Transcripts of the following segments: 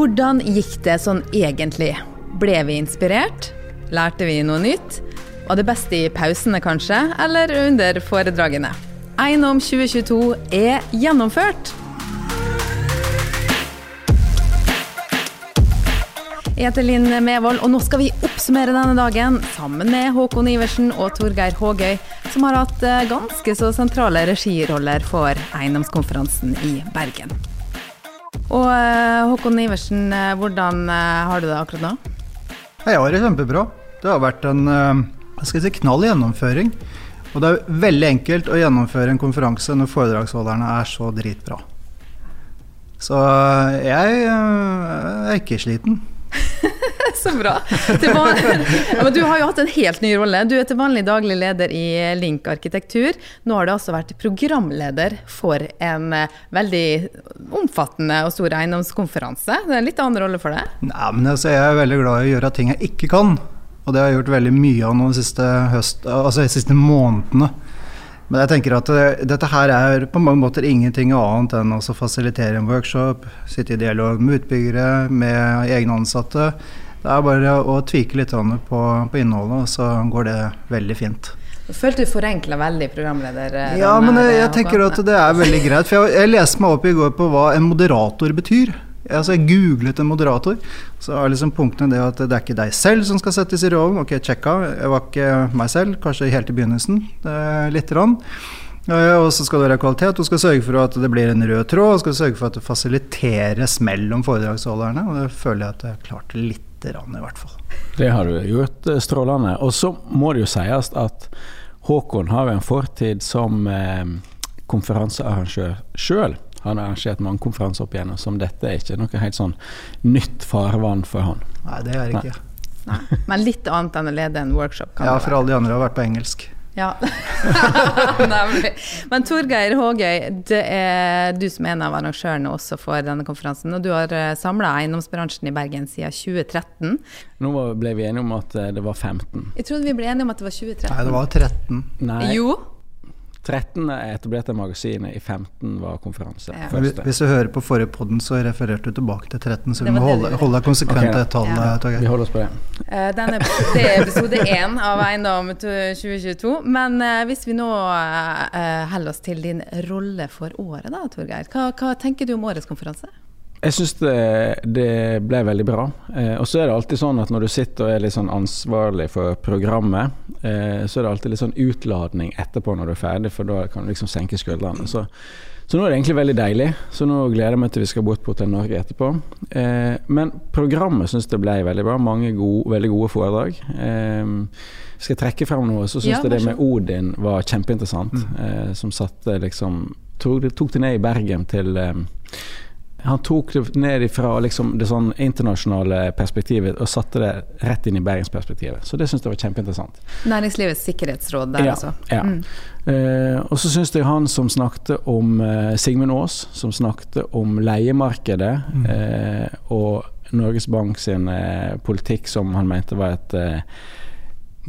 Hvordan gikk det sånn egentlig? Ble vi inspirert? Lærte vi noe nytt? Var det best i pausene, kanskje? Eller under foredragene? Eiendom 2022 er gjennomført! Jeg heter Linn Mevold, og nå skal vi oppsummere denne dagen sammen med Håkon Iversen og Torgeir Hågøy, som har hatt eh, ganske så sentrale regiroller for eiendomskonferansen i Bergen. Og eh, Håkon Iversen, eh, hvordan har du det akkurat nå? Jeg har det kjempebra. Det har vært en si, knall gjennomføring. Og det er veldig enkelt å gjennomføre en konferanse når foredragsholderne er så dritbra. Så jeg er ikke sliten. Så bra. Ja, men du har jo hatt en helt ny rolle. Du er til vanlig daglig leder i Link arkitektur. Nå har du altså vært programleder for en eh, veldig omfattende og stor eiendomskonferanse. Det er en litt annen rolle for deg? Nei, men altså, Jeg er veldig glad i å gjøre ting jeg ikke kan. Og det har jeg gjort veldig mye av de siste, høst, altså de siste månedene. Men jeg tenker at det, eh, dette her er på mange måter ingenting annet enn å fasilitere en workshop, sitte i dialog med utbyggere, med egne ansatte. Det er bare å tvike litt på, på innholdet, og så går det veldig fint. Jeg følte du forenkla veldig, programleder. Eh, ja, men jeg, jeg tenker at det er veldig greit. For jeg, jeg leste meg opp i går på hva en moderator betyr. Altså, jeg googlet en moderator. Så er liksom punktene det at det er ikke deg selv som skal settes i rollen. Ok, checka. Jeg var ikke meg selv, kanskje helt i begynnelsen. Lite grann. Og så skal det være kvalitet. Du skal sørge for at det blir en rød tråd. Og skal sørge for at det fasiliteres mellom foredragsholderne. Og det føler jeg at jeg har klart lite grann, i hvert fall. Det har du gjort eh, strålende. Og så må det jo sies at Håkon har en fortid som eh, konferansearrangør sjøl. Han har arrangert mange konferanser opp igjennom, som dette er ikke noe helt sånn nytt farvann for han. Nei, det er det ikke. Nei. Men litt annet enn å lede en workshop? ja, for alle de andre har vært på engelsk. Ja, nemlig. Men Torgeir Hågøy, det er du som er en av arrangørene også for denne konferansen. Og du har eh, samla eiendomsbransjen i Bergen siden 2013. Nå ble vi enige om at eh, det var 15. Jeg trodde vi ble enige om at det var 2013. Nei, det var 13. Nei. Jo. 13 etablerte magasinet, i 15 var konferanse. Ja. Hvis du hører på forrige podden, så refererte du tilbake til 13, så vi må holde, holde konsekvent okay. det tallet. Ja. Vi holder oss på det. Uh, denne, det er episode én av Eiendom 2022. Men uh, hvis vi nå uh, holder oss til din rolle for året, da, Torgeir. Hva, hva tenker du om årets konferanse? Jeg syns det, det, ble veldig bra. Eh, og så er det alltid sånn at når du sitter og er litt sånn ansvarlig for programmet, eh, så er det alltid litt sånn utladning etterpå når du er ferdig, for da kan du liksom senke skuldrene. Så, så, nå er det egentlig veldig deilig. Så nå gleder jeg meg til vi skal bort på Hotell Norge etterpå. Eh, men programmet syns det ble veldig bra. Mange gode, veldig gode foredrag. Eh, skal jeg trekke frem noe, så syns jeg ja, det med Odin var kjempeinteressant. Mm. Eh, som satte liksom tok, tok det ned i Bergen til eh, han tok det ned ifra liksom, det sånn internasjonale perspektivet og satte det rett inn i bergensperspektivet. Så det syns jeg var kjempeinteressant. Næringslivets sikkerhetsråd der, ja, altså. Ja. Mm. Eh, og så syns jeg han som snakket om eh, Sigmund Aas, som snakket om leiemarkedet, mm. eh, og Norges Bank sin eh, politikk som han mente var et eh,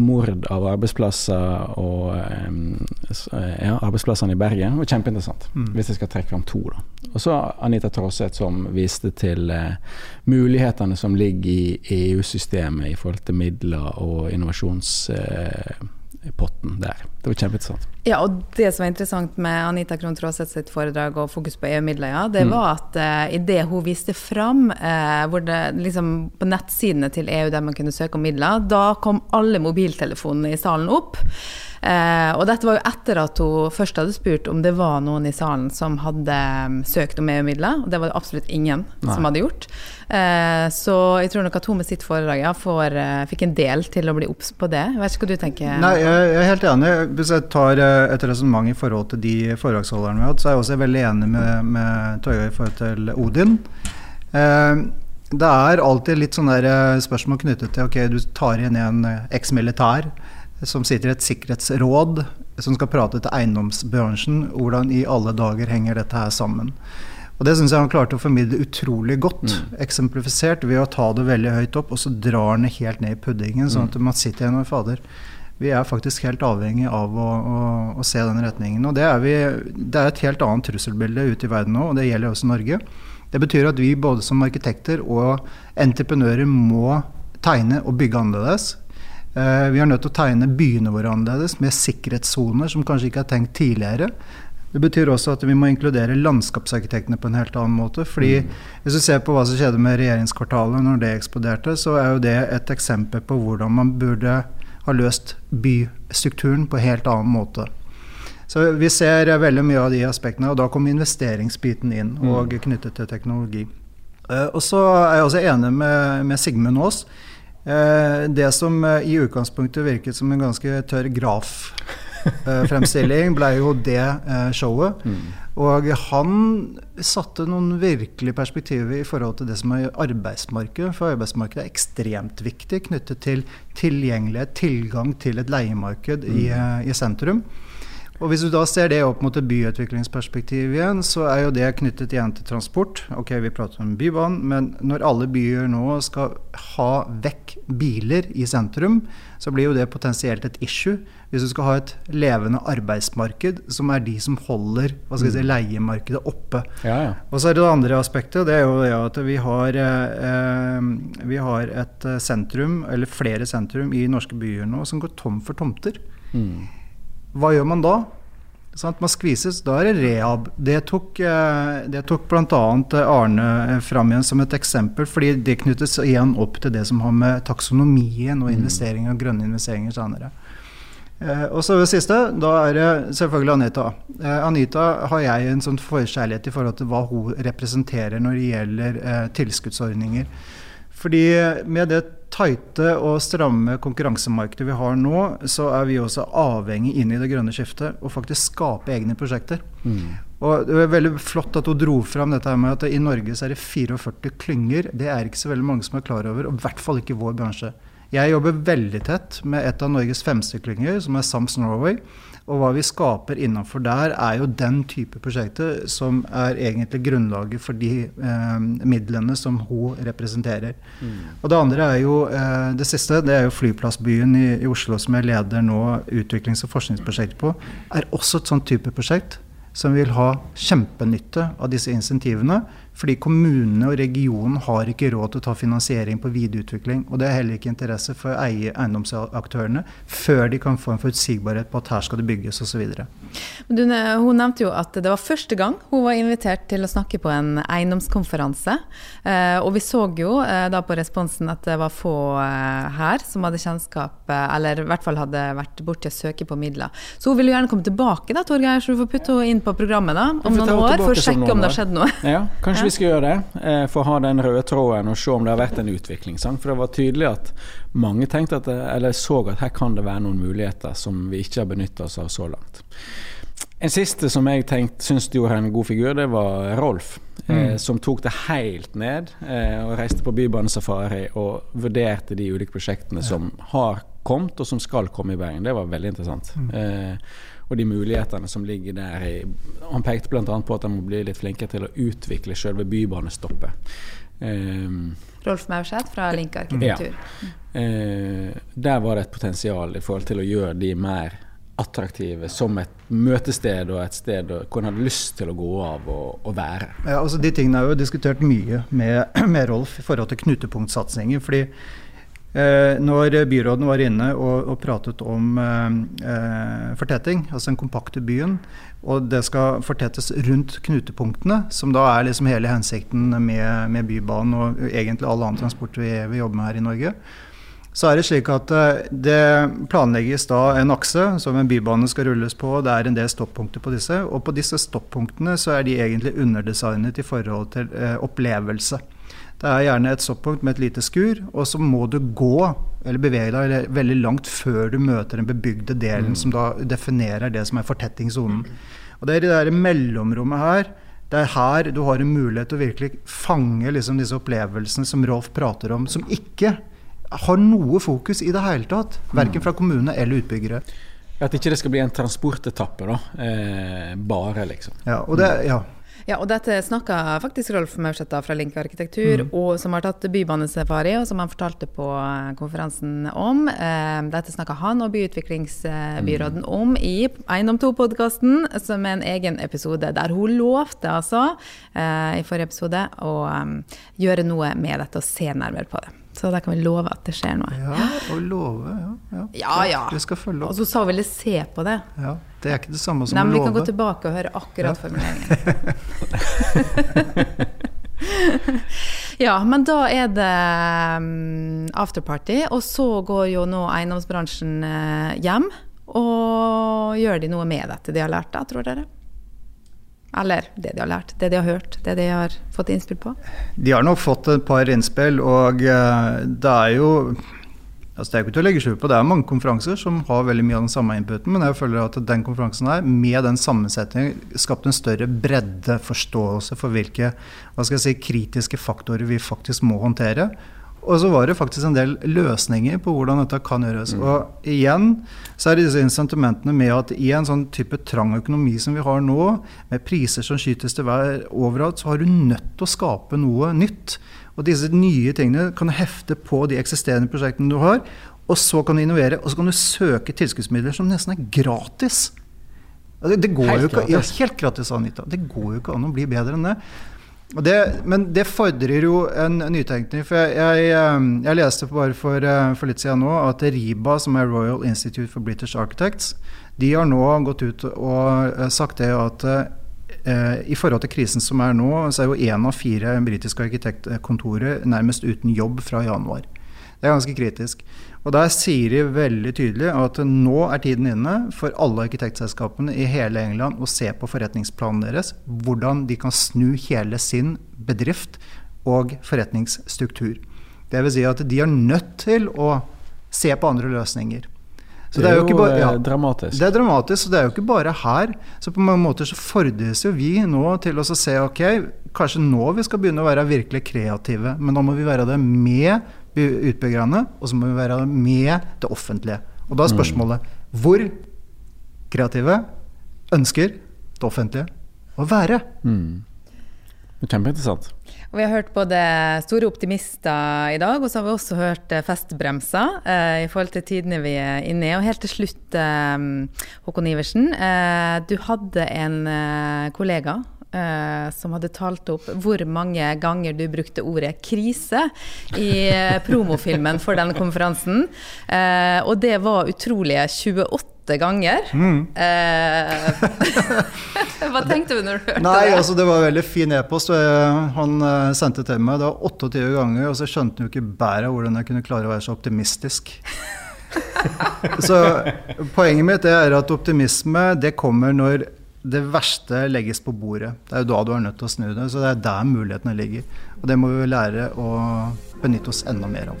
mord av arbeidsplasser og ja, arbeidsplassene i Bergen. Det var kjempeinteressant, mm. hvis jeg skal trekke fram to. da. Og så Anita Traaseth som viste til eh, mulighetene som ligger i EU-systemet i forhold til midler og innovasjonspott. eh, der. Det var kjempeinteressant. Ja, og det som var interessant med Anita Krohn Traaseth sitt foredrag og fokus på EU-midler, ja, det mm. var at uh, i det hun viste fram, uh, hvor det liksom på nettsidene til EU der man kunne søke om midler, da kom alle mobiltelefonene i salen opp. Uh, og dette var jo etter at hun først hadde spurt om det var noen i salen som hadde um, søkt om EU-midler, og det var det absolutt ingen Nei. som hadde gjort. Eh, så jeg tror nok at hun med sitt foredrag ja, får, uh, fikk en del til å bli obs på det. Jeg vet ikke hva du tenker? Nei, jeg, er helt enig. Hvis jeg tar uh, et resonnement i forhold til de foredragsholderne vi har hatt, så er jeg også veldig enig med, med Torgeir i forhold til Odin. Eh, det er alltid litt sånne spørsmål knyttet til ok, du tar inn en eks-militær som sitter i et sikkerhetsråd som skal prate til eiendomsbransjen. Hvordan i alle dager henger dette her sammen? Og Det syns jeg han klarte å formidle utrolig godt. Mm. Eksemplifisert ved å ta det veldig høyt opp, og så drar han det helt ned i puddingen. Sånn at mm. man sitter igjen og fader. Vi er faktisk helt avhengig av å, å, å se den retningen. Og det er, vi, det er, et helt annet trusselbilde ute i verden nå, og det gjelder også Norge. Det betyr at vi både som arkitekter og entreprenører må tegne og bygge annerledes. Eh, vi er nødt til å tegne byene våre annerledes, med sikkerhetssoner som kanskje ikke er tenkt tidligere. Det betyr også at vi må inkludere landskapsarkitektene på en helt annen måte. fordi mm. Hvis du ser på hva som skjedde med regjeringskvartalet når det eksploderte, så er jo det et eksempel på hvordan man burde ha løst bystrukturen på en helt annen måte. Så vi ser veldig mye av de aspektene, og da kommer investeringsbiten inn, mm. og knyttet til teknologi. Uh, og så er jeg også enig med, med Sigmund Aas. Uh, det som uh, i utgangspunktet virket som en ganske tørr graffremstilling, ble jo det showet. Mm. Og han satte noen virkelige perspektiver i forhold til det som er arbeidsmarkedet. For arbeidsmarkedet er ekstremt viktig knyttet til tilgjengelighet, tilgang til et leiemarked mm. i, i sentrum. Og Hvis du da ser det opp mot et byutviklingsperspektiv igjen, så er jo det knyttet igjen til transport. Ok, vi prater om Bybanen, men når alle byer nå skal ha vekk biler i sentrum, så blir jo det potensielt et issue. Hvis du skal ha et levende arbeidsmarked, som er de som holder si, mm. leiemarkedet oppe. Ja, ja. Og så er det det andre aspektet, det er jo det at vi har, eh, vi har et sentrum, eller flere sentrum i norske byer nå, som går tom for tomter. Mm. Hva gjør man da? Sant? Man skvises. Da er det rehab. Det tok, eh, det tok bl.a. Arne eh, fram igjen som et eksempel, fordi det knyttes igjen opp til det som har med taksonomien og mm. investeringer og grønne investeringer senere. Eh, og så det siste, da er det selvfølgelig Anita. Eh, Anita har jeg en sånn forkjærlighet i forhold til hva hun representerer når det gjelder eh, tilskuddsordninger. Fordi med det tighte og stramme konkurransemarkedet vi har nå, så er vi også avhengig inn i det grønne skiftet og faktisk skape egne prosjekter. Mm. Og Det er veldig flott at hun dro fram dette med at i Norge så er det 44 klynger. Det er ikke så veldig mange som er klar over, og i hvert fall ikke vår bransje. Jeg jobber veldig tett med et av Norges femste klynger, som er Sams Norway. Og hva vi skaper innenfor der, er jo den type prosjekter som er egentlig grunnlaget for de eh, midlene som hun representerer. Mm. Og det andre er jo eh, det siste, det er jo flyplassbyen i, i Oslo som jeg leder nå utviklings- og forskningsprosjekt på, er også et sånt type prosjekt som vil ha kjempenytte av disse insentivene. Fordi kommunene og regionen har ikke råd til å ta finansiering på videreutvikling. Og det er heller ikke interesse for å eie eiendomsaktørene før de kan få en forutsigbarhet på at her skal det bygges osv. Hun nevnte jo at det var første gang hun var invitert til å snakke på en eiendomskonferanse. Eh, og vi så jo eh, da på responsen at det var få eh, her som hadde kjennskap, eller i hvert fall hadde vært borti å søke på midler. Så hun vil jo gjerne komme tilbake, da, Torgeir, så du får putte henne inn på programmet da, om noen år for å sjekke om det har skjedd noe. Ja, kanskje vi skal gjøre det, eh, for å ha den røde tråden og se om det har vært en utvikling. Sant? For det var tydelig at mange tenkte at, eller så at her kan det være noen muligheter som vi ikke har benytta oss av så langt. En siste som jeg tenkte syns gjorde en god figur, det var Rolf. Eh, mm. Eh, som tok det helt ned eh, og reiste på bybanesafari og vurderte de ulike prosjektene ja. som har kommet og som skal komme i Bergen. Det var veldig interessant. Mm. Eh, og de mulighetene som ligger der. I, han pekte bl.a. på at de må bli litt flinkere til å utvikle selve bybanestoppet. Um, Rolf Maurseth fra Link arkitektur. Ja. Uh, der var det et potensial i forhold til å gjøre de mer attraktive som et møtested og et sted hvor en hadde lyst til å gå av og, og være. Ja, altså De tingene er jo diskutert mye med, med Rolf i forhold til knutepunktsatsinger. fordi når byråden var inne og, og pratet om eh, eh, fortetting, altså den kompakte byen, og det skal fortettes rundt knutepunktene, som da er liksom hele hensikten med, med Bybanen og egentlig all annen transport vi, vi, jobber med her i Norge, så er det slik at eh, det planlegges da en akse som en bybane skal rulles på. Det er en del stoppunkter på disse, og på disse stoppunktene så er de egentlig underdesignet i forhold til eh, opplevelse. Det er gjerne et stoppunkt med et lite skur, og så må du gå eller bevege deg veldig langt før du møter den bebygde delen mm. som da definerer det som er fortettingssonen. Og Det er i det der mellomrommet her det er her du har en mulighet til å virkelig fange liksom disse opplevelsene som Rolf prater om, som ikke har noe fokus i det hele tatt. Verken mm. fra kommune eller utbyggere. At ikke det skal bli en transportetappe, da. Eh, bare, liksom. Ja, og det, ja. Ja, og dette snakka faktisk Rolf Maurseth fra Link Arkitektur, mm. og som har tatt bybanesafari, og som han fortalte på eh, konferansen om. Eh, dette snakka han og byutviklingsbyråden mm. om i Eiendom 2-podkasten, som er en egen episode der hun lovte altså, eh, i forrige episode, å gjøre noe med dette og se nærmere på det. Så da kan vi love at det skjer noe. Ja, og love. Ja, ja. ja, ja. Vi skal følge opp. Og så sa ville se på det. Ja, Det er ikke det samme som Nei, å love. Vi kan gå tilbake og høre akkurat ja. formuleringen. ja, men da er det um, afterparty, og så går jo nå eiendomsbransjen uh, hjem. Og gjør de noe med dette de har lært, da, tror dere? Eller det de har lært, det de har hørt, det de har fått innspill på? De har nok fått et par innspill, og eh, det er jo altså Det er ikke til å legge skjul på, det er mange konferanser som har veldig mye av den samme inputen, men jeg føler at den konferansen her, med den sammensetningen, skapte en større bredde forståelse for hvilke hva skal jeg si, kritiske faktorer vi faktisk må håndtere. Og så var det faktisk en del løsninger på hvordan dette kan gjøres. Mm. Og igjen så er det disse incentimentene med at i en sånn type trang økonomi som vi har nå, med priser som skytes til vær overalt, så har du nødt til å skape noe nytt. Og disse nye tingene kan du hefte på de eksisterende prosjektene du har. Og så kan du innovere, og så kan du søke tilskuddsmidler som nesten er gratis. Det, det går helt jo ikke, gratis. Ja, helt gratis, Anita. Det går jo ikke an å bli bedre enn det. Det, men det fordrer jo en nytenkning. For jeg, jeg, um, jeg leste bare for, uh, for, litt siden nå at RIBA, som er Royal Institute for British Architects, de har nå gått ut og uh, sagt det at eh, i forhold til krisen som er nå, så er jo én av fire britiske arkitektkontorer nærmest uten jobb fra januar. Det er ganske kritisk. Og Der sier de veldig tydelig at nå er tiden inne for alle arkitektselskapene i hele England å se på forretningsplanen deres. Hvordan de kan snu hele sin bedrift og forretningsstruktur. Dvs. Si at de er nødt til å se på andre løsninger. Så det er jo, det er jo bare, ja, eh, dramatisk. Det er dramatisk, og det er jo ikke bare her. Så på mange måter så fordres jo vi nå til å se ok, kanskje nå vi skal begynne å være virkelig kreative. Men da må vi være det med utbyggerne, og så må vi være med det offentlige. Og da er spørsmålet hvor kreative ønsker det offentlige å være? Mm. Kjempeinteressant. Og vi har hørt både store optimister i dag, og så har vi også hørt eh, festbremser eh, i forhold til tidene vi er inne i. Og helt til slutt, eh, Håkon Iversen. Eh, du hadde en eh, kollega eh, som hadde talt opp hvor mange ganger du brukte ordet 'krise' i eh, promofilmen for denne konferansen. Eh, og det var utrolige 28 ganger. Mm. Eh, hva tenkte du når du hørte Nei, det? Altså, det var en veldig fin e-post han uh, sendte til meg. Det var 28 ganger, og så skjønte han jo ikke bæret hvordan jeg kunne klare å være så optimistisk. så poenget mitt er at optimisme det kommer når det verste legges på bordet. Det er jo da du er nødt til å snu det. Så det er der mulighetene ligger. Og det må vi lære å benytte oss enda mer av.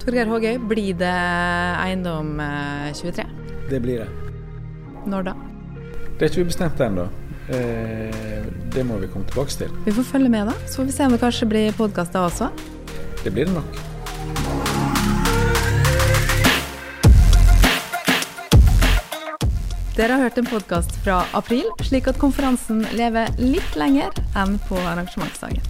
Torgeir Hågøy, blir det Eiendom 23? Eh, det blir det. Når da? Det er ikke ubestemt ennå. Eh, det må vi komme tilbake til. Vi får følge med, da. Så får vi se om det kanskje blir podkast da også. Det blir det nok. Dere har hørt en podkast fra april, slik at konferansen lever litt lenger enn på arrangementsdagen.